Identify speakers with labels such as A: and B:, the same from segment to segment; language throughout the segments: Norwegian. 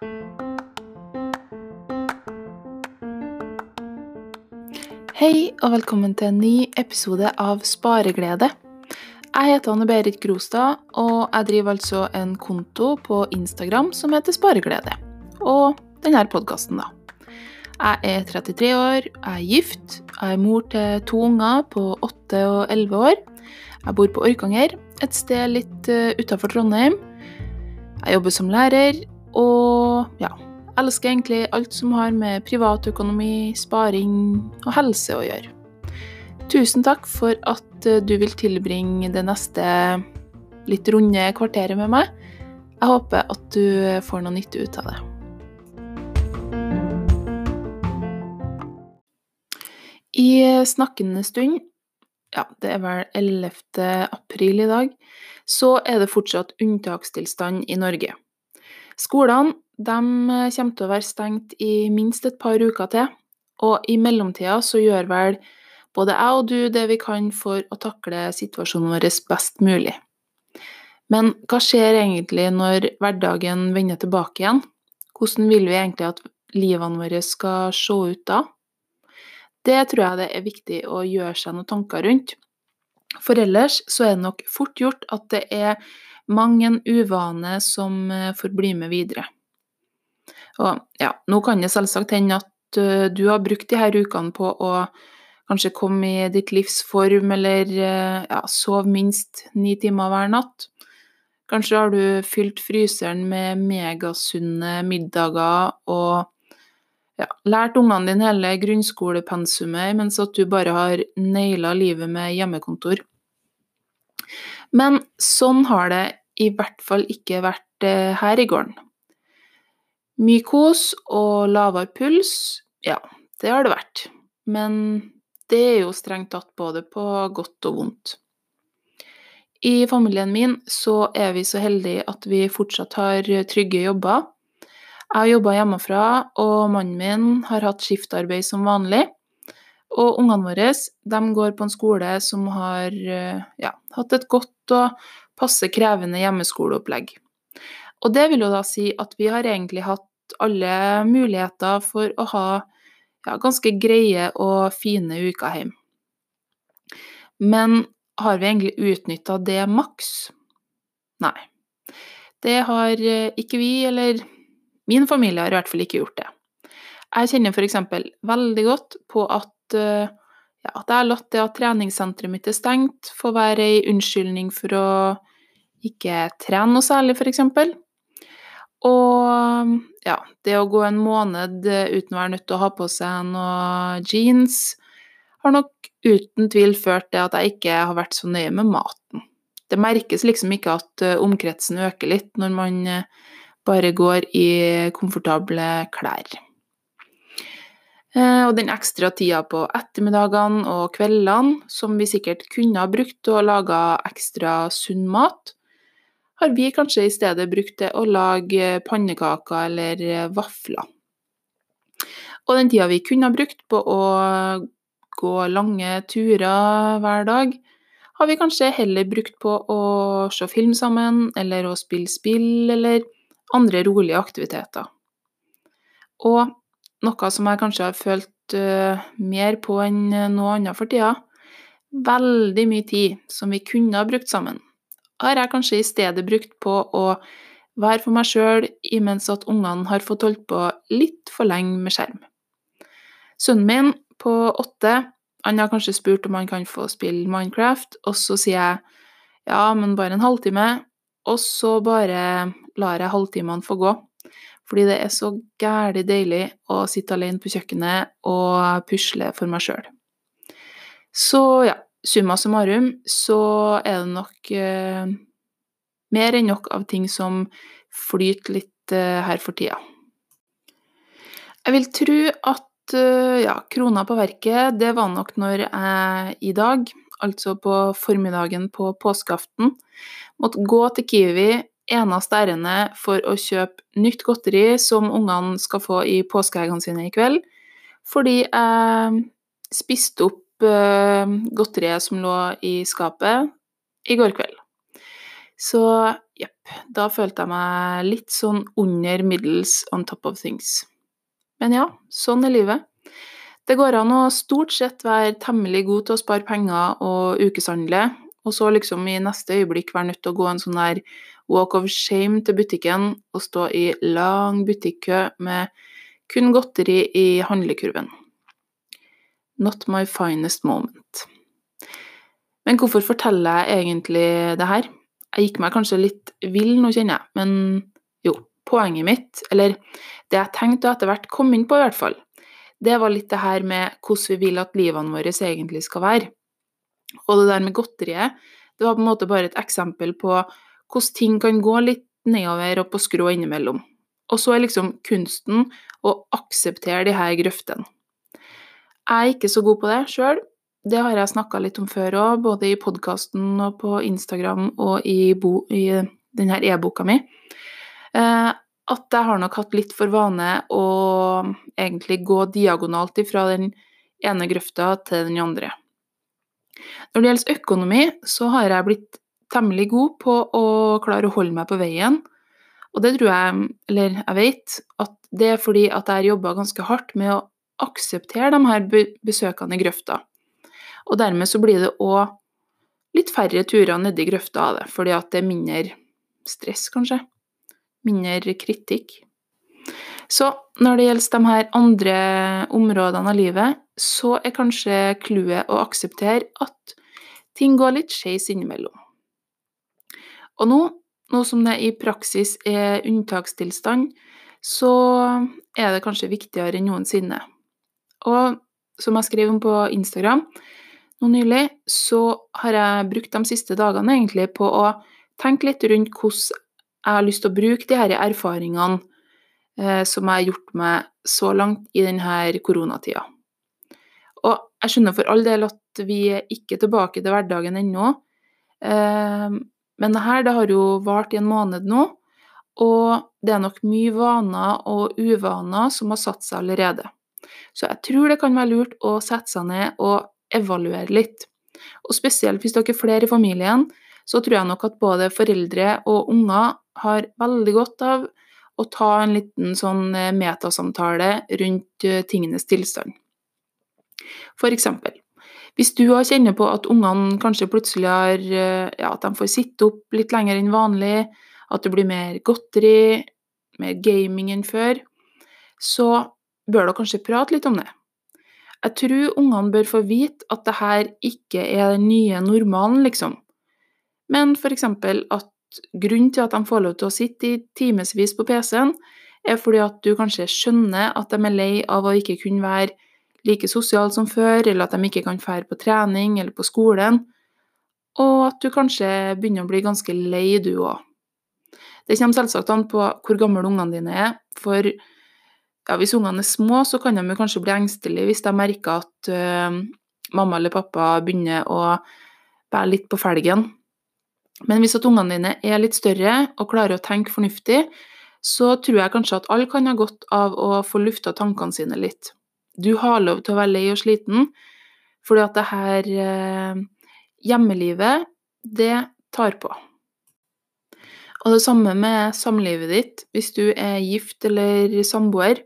A: Hei og velkommen til en ny episode av Spareglede. Jeg heter Anne Berit Grostad, og jeg driver altså en konto på Instagram som heter Spareglede. Og denne podkasten, da. Jeg er 33 år, jeg er gift, jeg er mor til to unger på 8 og 11 år. Jeg bor på Orkanger, et sted litt uh, utafor Trondheim. Jeg jobber som lærer, og ja, elsker egentlig alt som har med privatøkonomi, sparing og helse å gjøre. Tusen takk for at eh, du vil tilbringe det neste litt runde kvarteret med meg. Jeg håper at du får noe nytte ut av det. I snakkende stund, ja, det er vel 11. april i dag, så er det fortsatt unntakstilstand i Norge. Skolene de eh, kommer til å være stengt i minst et par uker til, og i mellomtida så gjør vel både jeg og du det vi kan for å takle situasjonen vår best mulig. Men hva skjer egentlig når hverdagen vender tilbake igjen? Hvordan vil vi egentlig at livene våre skal se ut da? Det tror jeg det er viktig å gjøre seg noen tanker rundt. For ellers så er det nok fort gjort at det er mang en uvane som eh, får bli med videre. Og ja, nå kan det selvsagt hende at uh, du har brukt de her ukene på å kanskje komme i ditt livs form, eller uh, ja, sove minst ni timer hver natt. Kanskje har du fylt fryseren med megasunne middager og ja, lært ungene dine hele grunnskolepensumet, mens at du bare har naila livet med hjemmekontor. Men sånn har det i hvert fall ikke vært uh, her i gården. Mye kos og lavere puls, ja, det har det vært. Men det er jo strengt tatt både på godt og vondt. I familien min så er vi så heldige at vi fortsatt har trygge jobber. Jeg har jobba hjemmefra, og mannen min har hatt skiftarbeid som vanlig. Og ungene våre de går på en skole som har ja, hatt et godt og passe krevende hjemmeskoleopplegg. Og det vil jo da si at vi har egentlig hatt alle muligheter for å ha ja, ganske greie og fine uker hjemme. Men har vi egentlig utnytta det maks? Nei. Det har eh, ikke vi, eller min familie har i hvert fall ikke gjort det. Jeg kjenner f.eks. veldig godt på at eh, ja, at jeg har latt det at treningssenteret mitt er stengt, få være ei unnskyldning for å ikke trene noe særlig, f.eks. Og ja, det å gå en måned uten å være nødt til å ha på seg noe jeans, har nok uten tvil ført til at jeg ikke har vært så nøye med maten. Det merkes liksom ikke at eh, omkretsen øker litt når man eh, bare går i komfortable klær. Eh, og den ekstra tida på ettermiddagene og kveldene, som vi sikkert kunne ha brukt til å lage ekstra sunn mat, har vi kanskje i stedet brukt til å lage pannekaker eller eh, vafler. Og den tida vi kunne ha brukt på å gå lange turer hver dag, har vi kanskje heller brukt på å se film sammen, eller å spille spill, eller andre rolige aktiviteter. Og noe som jeg kanskje har følt uh, mer på enn noe annet for tida, veldig mye tid som vi kunne ha brukt sammen, har jeg kanskje i stedet brukt på å være for meg sjøl imens at ungene har fått holdt på litt for lenge med skjerm. Sønnen min på åtte han har kanskje spurt om han kan få spille Minecraft, og så sier jeg ja, men bare en halvtime, og så bare lar jeg halvtimene få gå. Fordi det er så gæli deilig å sitte alene på kjøkkenet og pusle for meg sjøl. Så ja, summa summarum så er det nok eh, mer enn nok av ting som flyter litt eh, her for tida. Jeg vil tro at eh, ja, krona på verket, det var nok når jeg i dag, altså på formiddagen på påskeaften, måtte gå til Kiwi eneste ærende for å kjøpe nytt godteri som ungene skal få i påskeeggene sine i kveld, fordi jeg spiste opp Eh, godteriet som lå i skapet i går kveld. Så jepp, da følte jeg meg litt sånn under middels on top of things. Men ja, sånn er livet. Det går an å stort sett være temmelig god til å spare penger og ukeshandle, og så liksom i neste øyeblikk være nødt til å gå en sånn der walk of shame til butikken og stå i lang butikkø med kun godteri i handlekurven. Not my finest moment. Men hvorfor forteller jeg egentlig det her? Jeg gikk meg kanskje litt vill nå, kjenner jeg, men jo, poenget mitt, eller det jeg tenkte å etter hvert komme inn på i hvert fall, det var litt det her med hvordan vi vil at livene våre egentlig skal være. Og det der med godteriet, det var på en måte bare et eksempel på hvordan ting kan gå litt nedover og på skrå innimellom. Og så er liksom kunsten å akseptere de her grøftene. Jeg er ikke så god på det sjøl. Det har jeg snakka litt om før òg, både i podkasten og på Instagram og i, bo, i denne e-boka mi. Eh, at jeg har nok hatt litt for vane å egentlig gå diagonalt ifra den ene grøfta til den andre. Når det gjelder økonomi, så har jeg blitt temmelig god på å klare å holde meg på veien. Og det tror jeg, eller jeg vet, at det er fordi at jeg har jobba ganske hardt med å akseptere de her besøkene i grøfta. Og dermed så blir det òg litt færre turer nedi grøfta av det, fordi at det er mindre stress, kanskje. Mindre kritikk. Så når det gjelder de her andre områdene av livet, så er kanskje clouet å akseptere at ting går litt skeis innimellom. Og nå, nå som det i praksis er unntakstilstand, så er det kanskje viktigere enn noensinne og som jeg skrev om på Instagram nå nylig, så har jeg brukt de siste dagene egentlig på å tenke litt rundt hvordan jeg har lyst til å bruke de her erfaringene eh, som jeg har gjort meg så langt i denne koronatida. Og jeg skjønner for all del at vi er ikke tilbake til hverdagen ennå, eh, men det her det har jo vart i en måned nå, og det er nok mye vaner og uvaner som har satt seg allerede. Så jeg tror det kan være lurt å sette seg ned og evaluere litt. Og spesielt hvis dere er flere i familien, så tror jeg nok at både foreldre og unger har veldig godt av å ta en liten sånn eh, metasamtale rundt eh, tingenes tilstand. For eksempel, hvis du har kjenner på at ungene kanskje plutselig har eh, ja, at de får sitte opp litt lenger enn vanlig, at det blir mer godteri, mer gaming enn før, så bør dere kanskje prate litt om det. Jeg tror ungene bør få vite at det her ikke er den nye normalen, liksom. Men eksempel at grunnen til at de får lov til å sitte i timevis på PC-en, er fordi at du kanskje skjønner at de er lei av å ikke kunne være like sosiale som før, eller at de ikke kan fære på trening eller på skolen, og at du kanskje begynner å bli ganske lei, du òg. Det kommer selvsagt an på hvor gamle ungene dine er, for ja, hvis ungene er små, så kan de kanskje bli engstelige hvis de merker at uh, mamma eller pappa begynner å bære litt på felgen. Men hvis at ungene dine er litt større og klarer å tenke fornuftig, så tror jeg kanskje at alle kan ha godt av å få lufta tankene sine litt. Du har lov til å være lei og sliten, fordi at det her eh, hjemmelivet, det tar på. Og det samme med samlivet ditt, hvis du er gift eller samboer.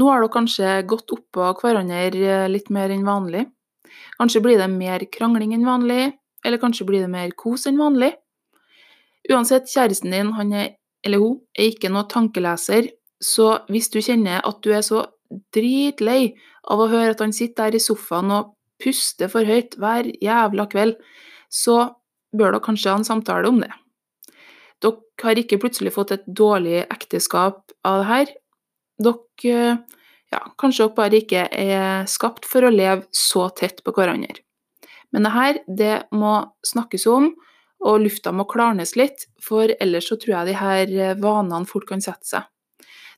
A: Nå har dere kanskje gått oppå hverandre eh, litt mer enn vanlig. Kanskje blir det mer krangling enn vanlig, eller kanskje blir det mer kos enn vanlig. Uansett, kjæresten din, han er, eller hun, er ikke noe tankeleser, så hvis du kjenner at du er så dritlei av å høre at han sitter der i sofaen og puster for høyt hver jævla kveld, så bør dere kanskje ha en samtale om det. Dere har ikke plutselig fått et dårlig ekteskap av det her, dere ja, kanskje dere bare ikke er skapt for å leve så tett på hverandre. Men det her, det må snakkes om, og lufta må klarnes litt, for ellers så tror jeg de her vanene fort kan sette seg.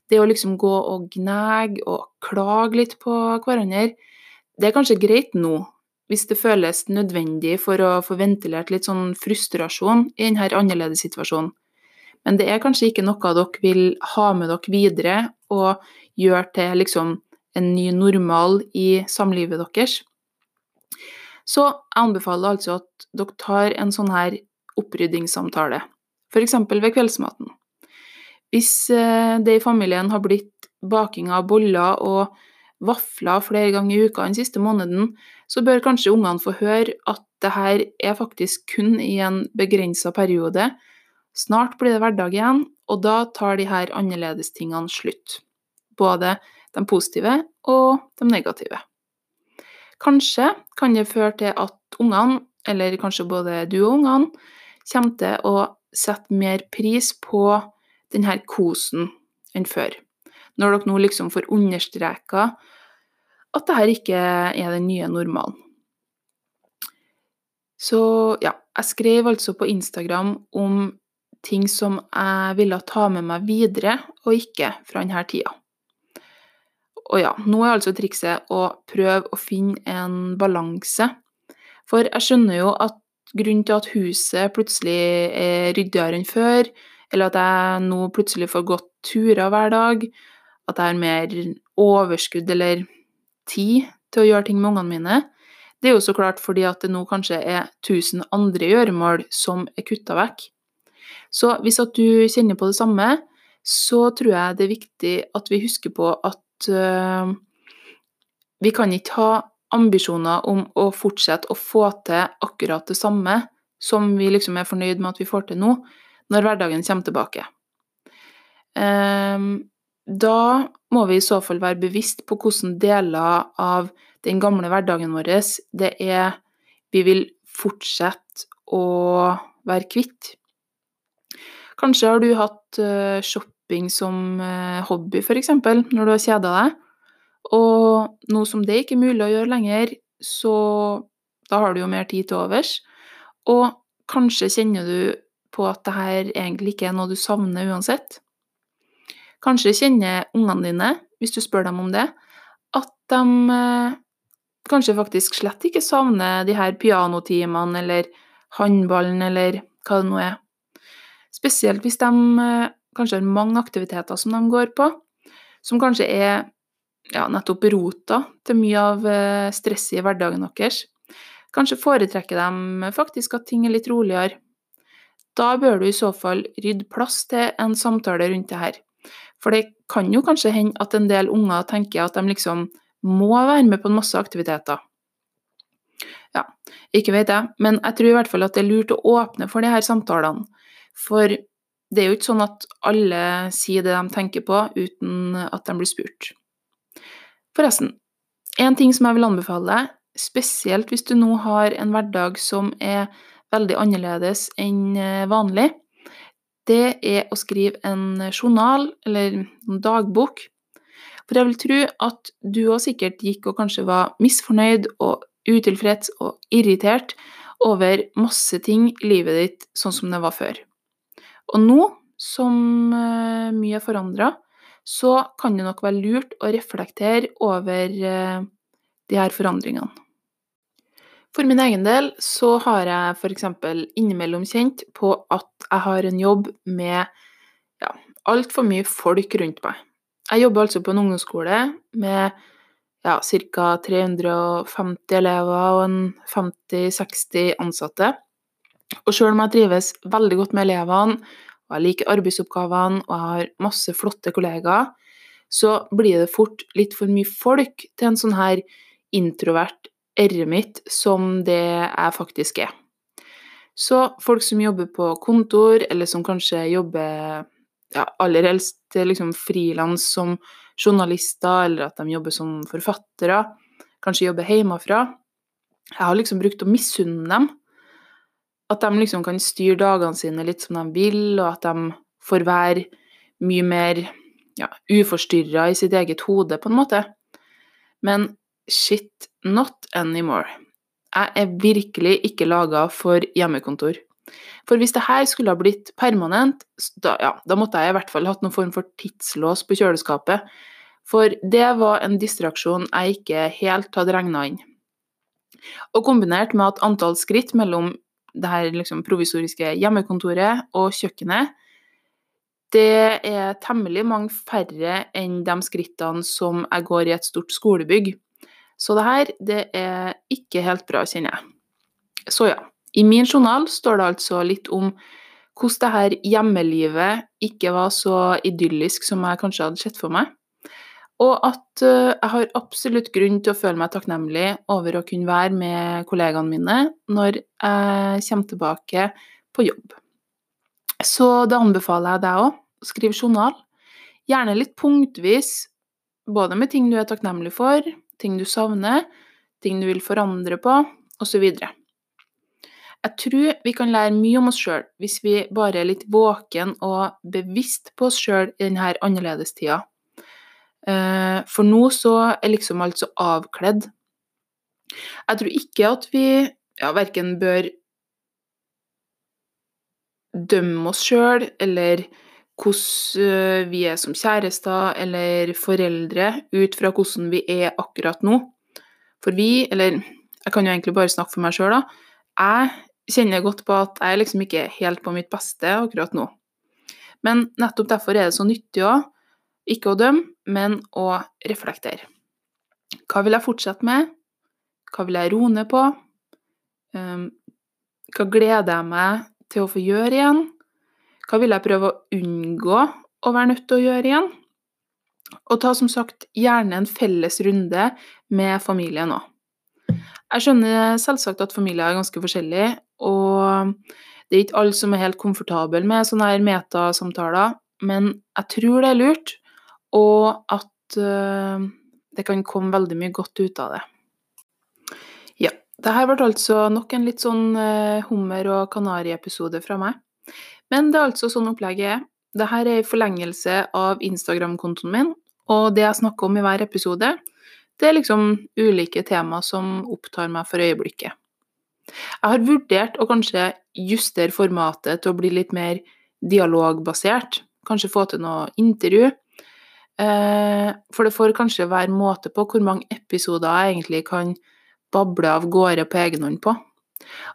A: Det å liksom gå og gnage og klage litt på hverandre, det er kanskje greit nå, hvis det føles nødvendig for å få ventilert litt sånn frustrasjon i denne annerledessituasjonen. Men det er kanskje ikke noe dere vil ha med dere videre og gjøre til liksom en ny normal i samlivet deres. Så jeg anbefaler altså at dere tar en sånn her oppryddingssamtale. f.eks. ved kveldsmaten. Hvis eh, det i familien har blitt baking av boller og vafler flere ganger i uka den siste måneden, så bør kanskje ungene få høre at det her er faktisk kun i en begrensa periode. Snart blir det hverdag igjen, og da tar de her annerledestingene slutt. Både de positive og de negative. Kanskje kan det føre til at ungene, eller kanskje både du og ungene, kommer til å sette mer pris på denne kosen enn før. Når dere nå liksom får understreka at dette ikke er den nye normalen. Så ja, jeg skrev altså på Instagram om ting som jeg ville ta med meg videre og ikke fra denne tida. Og ja, nå er altså trikset å prøve å finne en balanse. For jeg skjønner jo at grunnen til at huset plutselig er ryddigere enn før, eller at jeg nå plutselig får gått turer hver dag, at jeg har mer overskudd eller tid til å gjøre ting med ungene mine, det er jo så klart fordi at det nå kanskje er 1000 andre gjøremål som er kutta vekk. Så hvis at du kjenner på det samme, så tror jeg det er viktig at vi husker på at uh, vi kan ikke ha ambisjoner om å fortsette å få til akkurat det samme som vi liksom er fornøyd med at vi får til nå, når hverdagen kommer tilbake. Um, da må vi i så fall være bevisst på hvordan deler av den gamle hverdagen vår det er vi vil fortsette å være kvitt. Kanskje har du hatt eh, shopping som eh, hobby, f.eks., når du har kjeda deg. Og nå som det ikke er mulig å gjøre lenger, så da har du jo mer tid til overs. Og kanskje kjenner du på at det her egentlig ikke er noe du savner uansett. Kanskje kjenner ungene dine, hvis du spør dem om det, at de eh, kanskje faktisk slett ikke savner de her pianotimene eller håndballen eller hva det nå er. Spesielt hvis de eh, kanskje har mange aktiviteter som de går på, som kanskje er ja, nettopp rota til mye av eh, stresset i hverdagen deres. Kanskje foretrekker de faktisk at ting er litt roligere. Da bør du i så fall rydde plass til en samtale rundt det her. For det kan jo kanskje hende at en del unger tenker at de liksom må være med på en masse aktiviteter. Ja, ikke vet jeg, men jeg tror i hvert fall at det er lurt å åpne for de her samtalene. For det er jo ikke sånn at alle sier det de tenker på, uten at de blir spurt. Forresten, en ting som jeg vil anbefale, spesielt hvis du nå har en hverdag som er veldig annerledes enn vanlig, det er å skrive en journal, eller en dagbok. For jeg vil tro at du òg sikkert gikk og kanskje var misfornøyd og utilfreds og irritert over masse ting i livet ditt sånn som det var før. Og nå som eh, mye er forandra, så kan det nok være lurt å reflektere over eh, de her forandringene. For min egen del så har jeg f.eks. innimellom kjent på at jeg har en jobb med ja, altfor mye folk rundt meg. Jeg jobber altså på en ungdomsskole med ja, ca. 350 elever og 50-60 ansatte. Og sjøl om jeg trives veldig godt med elevene, og jeg liker arbeidsoppgavene og jeg har masse flotte kollegaer, så blir det fort litt for mye folk til en sånn her introvert eremitt som det jeg faktisk er. Så folk som jobber på kontor, eller som kanskje jobber ja, aller helst liksom frilans som journalister, eller at de jobber som forfattere, kanskje jobber hjemmefra. Jeg har liksom brukt å misunne dem. At de liksom kan styre dagene sine litt som de vil, og at de får være mye mer ja, uforstyrra i sitt eget hode, på en måte. Men shit, not anymore. Jeg er virkelig ikke laga for hjemmekontor. For hvis det her skulle ha blitt permanent, da, ja, da måtte jeg i hvert fall hatt noen form for tidslås på kjøleskapet. For det var en distraksjon jeg ikke helt hadde regna inn. Og kombinert med at antall skritt mellom det her liksom provisoriske hjemmekontoret og kjøkkenet, det er temmelig mange færre enn de skrittene som jeg går i et stort skolebygg. Så det her, det er ikke helt bra, kjenner jeg. Så ja. I min journal står det altså litt om hvordan det her hjemmelivet ikke var så idyllisk som jeg kanskje hadde sett for meg. Og at eh, jeg har absolutt grunn til å føle meg takknemlig over å kunne være med kollegaene mine når jeg kommer tilbake på jobb. Så det anbefaler jeg deg òg. Skriv journal. Gjerne litt punktvis, både med ting du er takknemlig for, ting du savner, ting du vil forandre på, osv. Jeg tror vi kan lære mye om oss sjøl hvis vi bare er litt våken og bevisst på oss sjøl i denne annerledestida. Eh, for nå så er liksom alt så avkledd. Jeg tror ikke at vi ja, verken bør dømme oss sjøl, eller hvordan eh, vi er som kjærester eller foreldre, ut fra hvordan vi er akkurat nå. For vi, eller jeg kan jo egentlig bare snakke for meg sjøl, da. Jeg kjenner godt på at jeg liksom ikke er helt på mitt beste akkurat nå. Men nettopp derfor er det så nyttig òg ikke å dømme, men å reflektere. Hva vil jeg fortsette med? Hva vil jeg roe ned på? Ehm, hva gleder jeg meg til å få gjøre igjen? Hva vil jeg prøve å unngå å være nødt til å gjøre igjen? Og ta som sagt gjerne en felles runde med familien òg. Jeg skjønner selvsagt at familier er ganske forskjellige, og det er ikke alle som er helt komfortable med sånne her metasamtaler, men jeg tror det er lurt og at uh, det kan komme veldig mye godt ut av det. Ja, det her ble altså nok en litt sånn uh, hummer- og kanariepisode fra meg. Men det er altså sånn opplegget er. Dette er i forlengelse av Instagram-kontoen min, og det jeg snakker om i hver episode, det er liksom ulike tema som opptar meg for øyeblikket. Jeg har vurdert å kanskje justere formatet til å bli litt mer dialogbasert, kanskje få til noe intervju, Eh, for det får kanskje være måte på hvor mange episoder jeg egentlig kan bable av gårde på egen hånd på.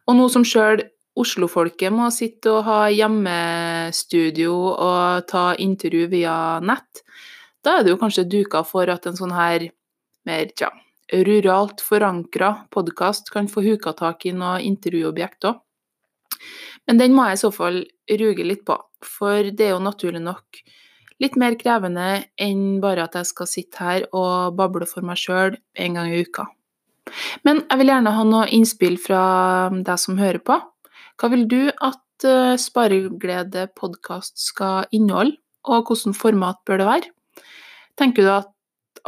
A: Og nå som sjøl Oslo-folket må sitte og ha hjemmestudio og ta intervju via nett, da er det jo kanskje duka for at en sånn her mer tja, ruralt forankra podkast kan få huka tak i noe intervjuobjekt òg. Men den må jeg i så fall ruge litt på, for det er jo naturlig nok litt mer krevende enn bare at jeg skal sitte her og bable for meg sjøl en gang i uka. Men jeg vil gjerne ha noe innspill fra deg som hører på. Hva vil du at uh, Spareglede podkast skal inneholde, og hvilket format bør det være? Tenker du at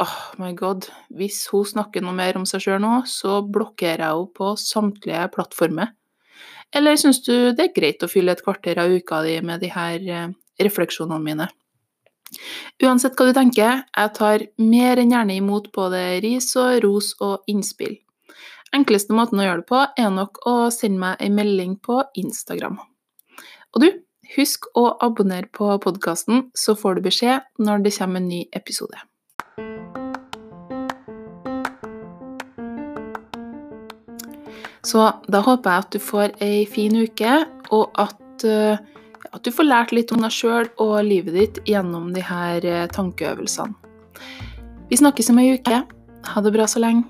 A: oh my god, hvis hun snakker noe mer om seg sjøl nå, så blokkerer jeg henne på samtlige plattformer? Eller syns du det er greit å fylle et kvarter av uka di med de her uh, refleksjonene mine? Uansett hva du tenker, jeg tar mer enn gjerne imot både ris og ros og innspill. Enkleste måten å gjøre det på er nok å sende meg en melding på Instagram. Og du, husk å abonnere på podkasten, så får du beskjed når det kommer en ny episode. Så da håper jeg at du får ei fin uke, og at uh, at du får lært litt om deg sjøl og livet ditt gjennom de her eh, tankeøvelsene. Vi snakkes om ei uke. Ha det bra så lenge.